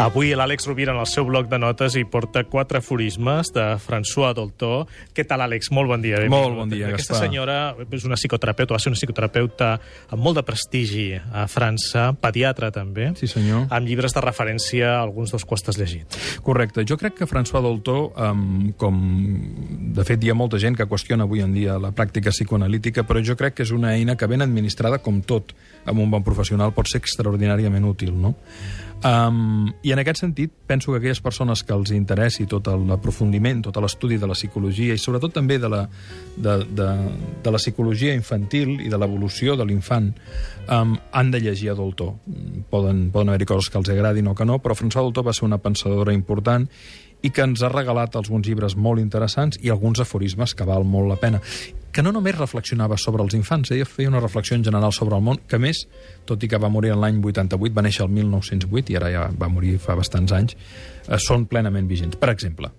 Avui l'Àlex Rovira en el seu bloc de notes hi porta quatre aforismes de François Dolto. Què tal, Àlex? Molt bon dia. Molt bon dia, Aquesta Gaspar. senyora és una psicoterapeuta, va ser una psicoterapeuta amb molt de prestigi a França, pediatra també, Sí, senyor. amb llibres de referència, alguns dels quals t'has llegit. Correcte. Jo crec que François Dolto, um, com de fet hi ha molta gent que qüestiona avui en dia la pràctica psicoanalítica, però jo crec que és una eina que ben administrada, com tot, amb un bon professional, pot ser extraordinàriament útil, no? Um, I en aquest sentit, penso que aquelles persones que els interessi tot l'aprofundiment, tot l'estudi de la psicologia i sobretot també de la, de, de, de la psicologia infantil i de l'evolució de l'infant, um, han de llegir a Dolto. Poden, poden haver-hi coses que els agradin o que no, però François Dolto va ser una pensadora important i que ens ha regalat alguns llibres molt interessants i alguns aforismes que val molt la pena que no només reflexionava sobre els infants, ella feia una reflexió en general sobre el món, que més, tot i que va morir en l'any 88, va néixer el 1908 i ara ja va morir fa bastants anys, eh, són plenament vigents. Per exemple,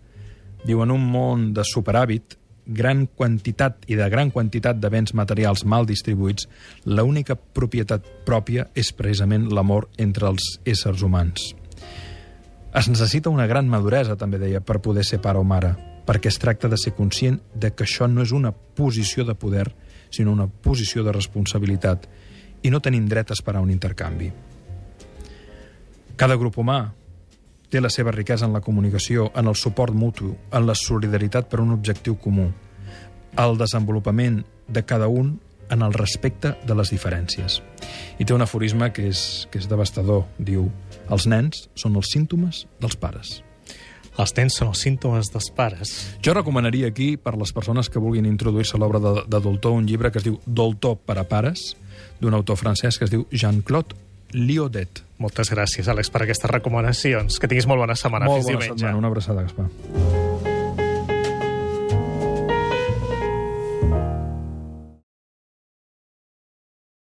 diu, en un món de superàvit, gran quantitat i de gran quantitat de béns materials mal distribuïts, l'única propietat pròpia és precisament l'amor entre els éssers humans. Es necessita una gran maduresa, també deia, per poder ser pare o mare, perquè es tracta de ser conscient de que això no és una posició de poder, sinó una posició de responsabilitat, i no tenim dret a esperar un intercanvi. Cada grup humà té la seva riquesa en la comunicació, en el suport mutu, en la solidaritat per un objectiu comú, el desenvolupament de cada un en el respecte de les diferències. I té un aforisme que és, que és devastador. Diu, els nens són els símptomes dels pares. Els nens són els símptomes dels pares. Jo recomanaria aquí, per les persones que vulguin introduir-se a l'obra de, de Dolto, un llibre que es diu Dolto per a pares, d'un autor francès que es diu Jean-Claude Liodet. Moltes gràcies, Àlex, per aquestes recomanacions. Que tinguis molt bona setmana. Molt bona setmana, una abraçada, Gaspar.